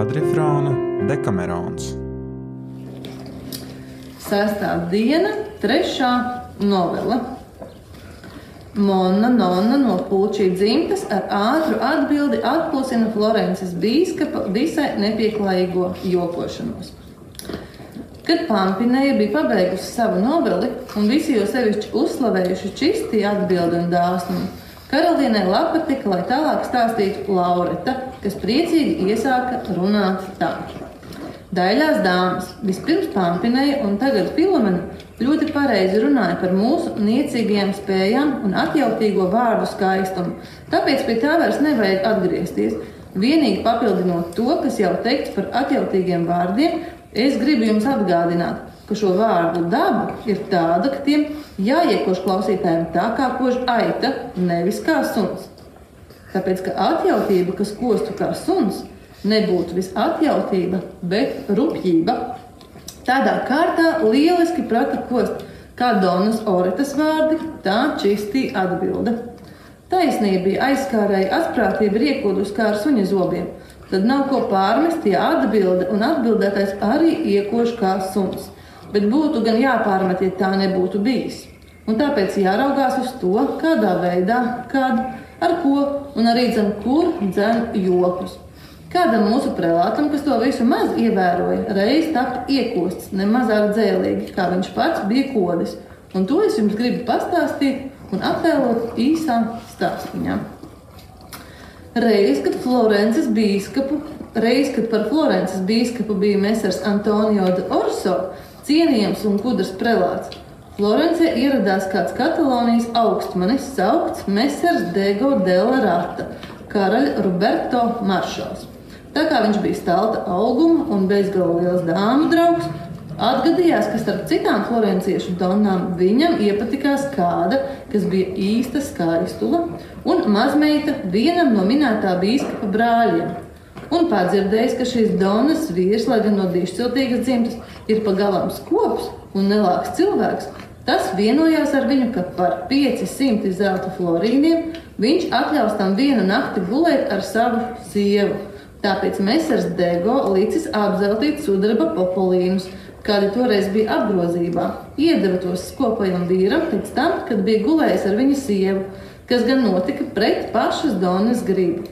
kvadrifrāna Dekamerons. Sestā diena, trešā novela. Mona Nonna no Pūčī dzimtas ar ātru atbildi atklāsina Florences bīskapa visai nepieklājīgo jokošanos. Kad Pampinēja bija pabeigusi savu noveli un visi jau sevišķi uzslavējuši čisti atbildi un dāsnumu, karalienei lapa tika, lai tālāk stāstītu Laureta, kas priecīgi iesāka runāt tā. Daļās dāmas, vispirms Pampinēja un tagad Filomena ļoti pareizi runāja par mūsu niecīgajām spējām un atjautīgo vārdu skaistumu. Tāpēc pie tā vairs nevajag atgriezties. Vienīgi papildinot to, kas jau teikts par atjautīgiem vārdiem, es gribu jums atgādināt, ka šo vārdu daba ir tāda, ka tiem jāiekož klausītājiem tā kā kož aita, nevis kā suns. Tāpēc, ka atjautība, kas kostu kā suns, nebūtu visatjautība, bet rupjība. Tādā kārtā lieliski prata kost, kā Donas Oretas vārdi, tā čistī atbilde. Taisnība bija aizskārēja, asprātība ir iekūdus kā ar suņa zobiem. Tad nav ko pārmest, ja atbilde un atbildētais arī iekož kā suns. Bet būtu gan jāpārmet, ja tā nebūtu bijis. Un tāpēc jāraugās uz to, kādā veidā, kad, ar ko un arī dzem, kur dzem jokus. Kādam mūsu prelātam, kas to visu maz ievēroja, reiz tapt iekosts nemazāk dzēlīgi, kā viņš pats bija kodis. Un to es jums gribu pastāstīt un attēlot īsā stāstījumā. Reiz, kad Florences bīskapu, reiz, kad par Florences bīskapu bija mesers Antonio de Orso, cienījams un gudrs prelāts, Florencē ieradās kāds Katalonijas augstmanis saukts Mesers Dego Della Rata, karaļa Roberto Maršals. Tā kā viņš bija stalta auguma un bezgalīgi liels dāmas draugs, atgadījās, ka starp citām florenciešu donām viņam iepatikās kāda, kas bija īsta skaistula un mazmeita vienam no minētā bīskapa brāļiem. Un padzirdējis, ka šīs donas vīrs, lai gan no dišciltīgas dzimtas, ir pagalām skops un nelāks cilvēks, tas vienojās ar viņu, ka par 500 zelta florīniem viņš atļaus tam vienu nakti gulēt ar savu sievu. Tāpēc Mēsers Dego licis apzeltīt sudraba populīnus, kādi toreiz bija apgrozībā. Iedeva tos skopajam vīram pēc tam, kad bija gulējis ar viņa sievu, kas gan notika pret pašas Donas gribu.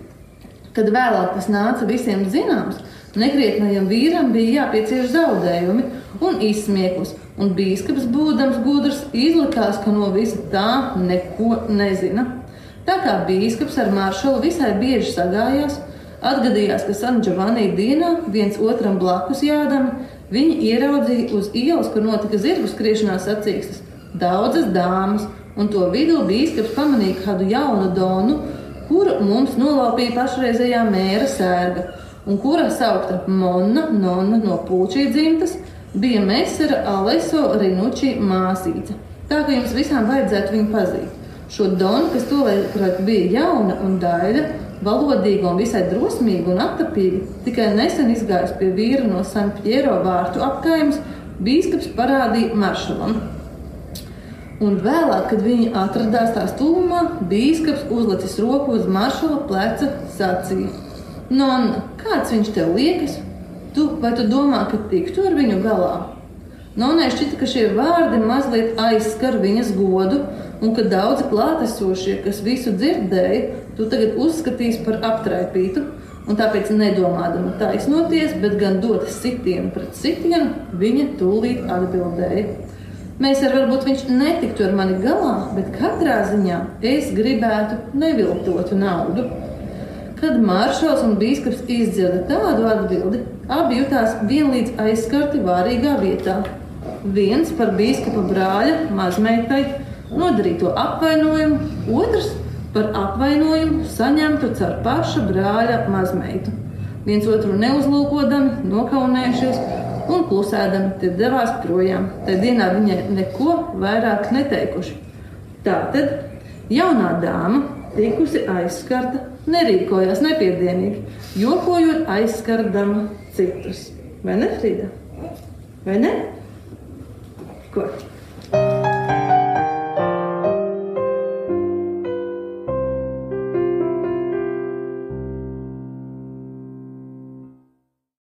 Kad vēlāk tas nāca visiem zināms, nekrietnajam vīram bija jāpiecieš zaudējumi un izsmieklis, un bīskaps, būdams gudrs, izlikās, ka no visa tā neko nezina. Tā kā bīskaps ar maršalu visai bieži sagājās, Atgadījās, ka San Giovanni dienā viens otram blakus jādami, viņi ieraudzīja uz ielas, kur notika zirgu skriešanās sacīkstes, daudzas dāmas, un to vidū bīskaps pamanīja kādu jaunu donu, kuru mums nolaupīja pašreizējā mēra sērga, un kura saukta Monna, Nonna no Pūčī dzimtas, bija Mesera Aleso Rinuči māsīca. Tā ka jums visām vajadzētu viņu pazīt. Šo donu, kas tolaik bija jauna un daļa, valodīga un visai drosmīga un attapīga, tikai nesen izgājis pie vīra no San Piero vārtu apkaimes, bīskaps parādīja maršalam. Un vēlāk, kad viņi atradās tās tuvumā, bīskaps uzlicis roku uz maršala pleca, sacīja: Nonna, kāds viņš tev liekas? Tu, vai tu domā, ka tiktu ar viņu galā? Nonai šķita, ka šie vārdi mazliet aizskar viņas godu, un ka daudzi klātesošie, kas visu dzirdēja, tu tagad uzskatīsi par aptraipītu. Un tāpēc, nedomādama taisnoties, bet gan dot sitienu pret sitienu, viņa tūlīt atbildēja. Mēs ar varbūt viņš netiktu ar mani galā, bet katrā ziņā es gribētu neviltotu naudu. Kad maršals un bīskaps izdzirda tādu atbildi, abi jutās vienlīdz aizskarti vārīgā vietā. Viens par bīskapa brāļa mazmeitai nodarīto apvainojumu, otrs par apvainojumu saņemtu caur paša brāļa mazmeitu. Viens otru neuzlūkodami, nokaunējušies un klusēdami, tie devās projām. Tajā dienā viņai neko vairāk neteikuši. Tātad jaunā dāma, tikusi aizskarta, nerīkojās nepiedienīgi, jokojot aizskardama citus. Vai ne, Frīda? Vai ne? Ko?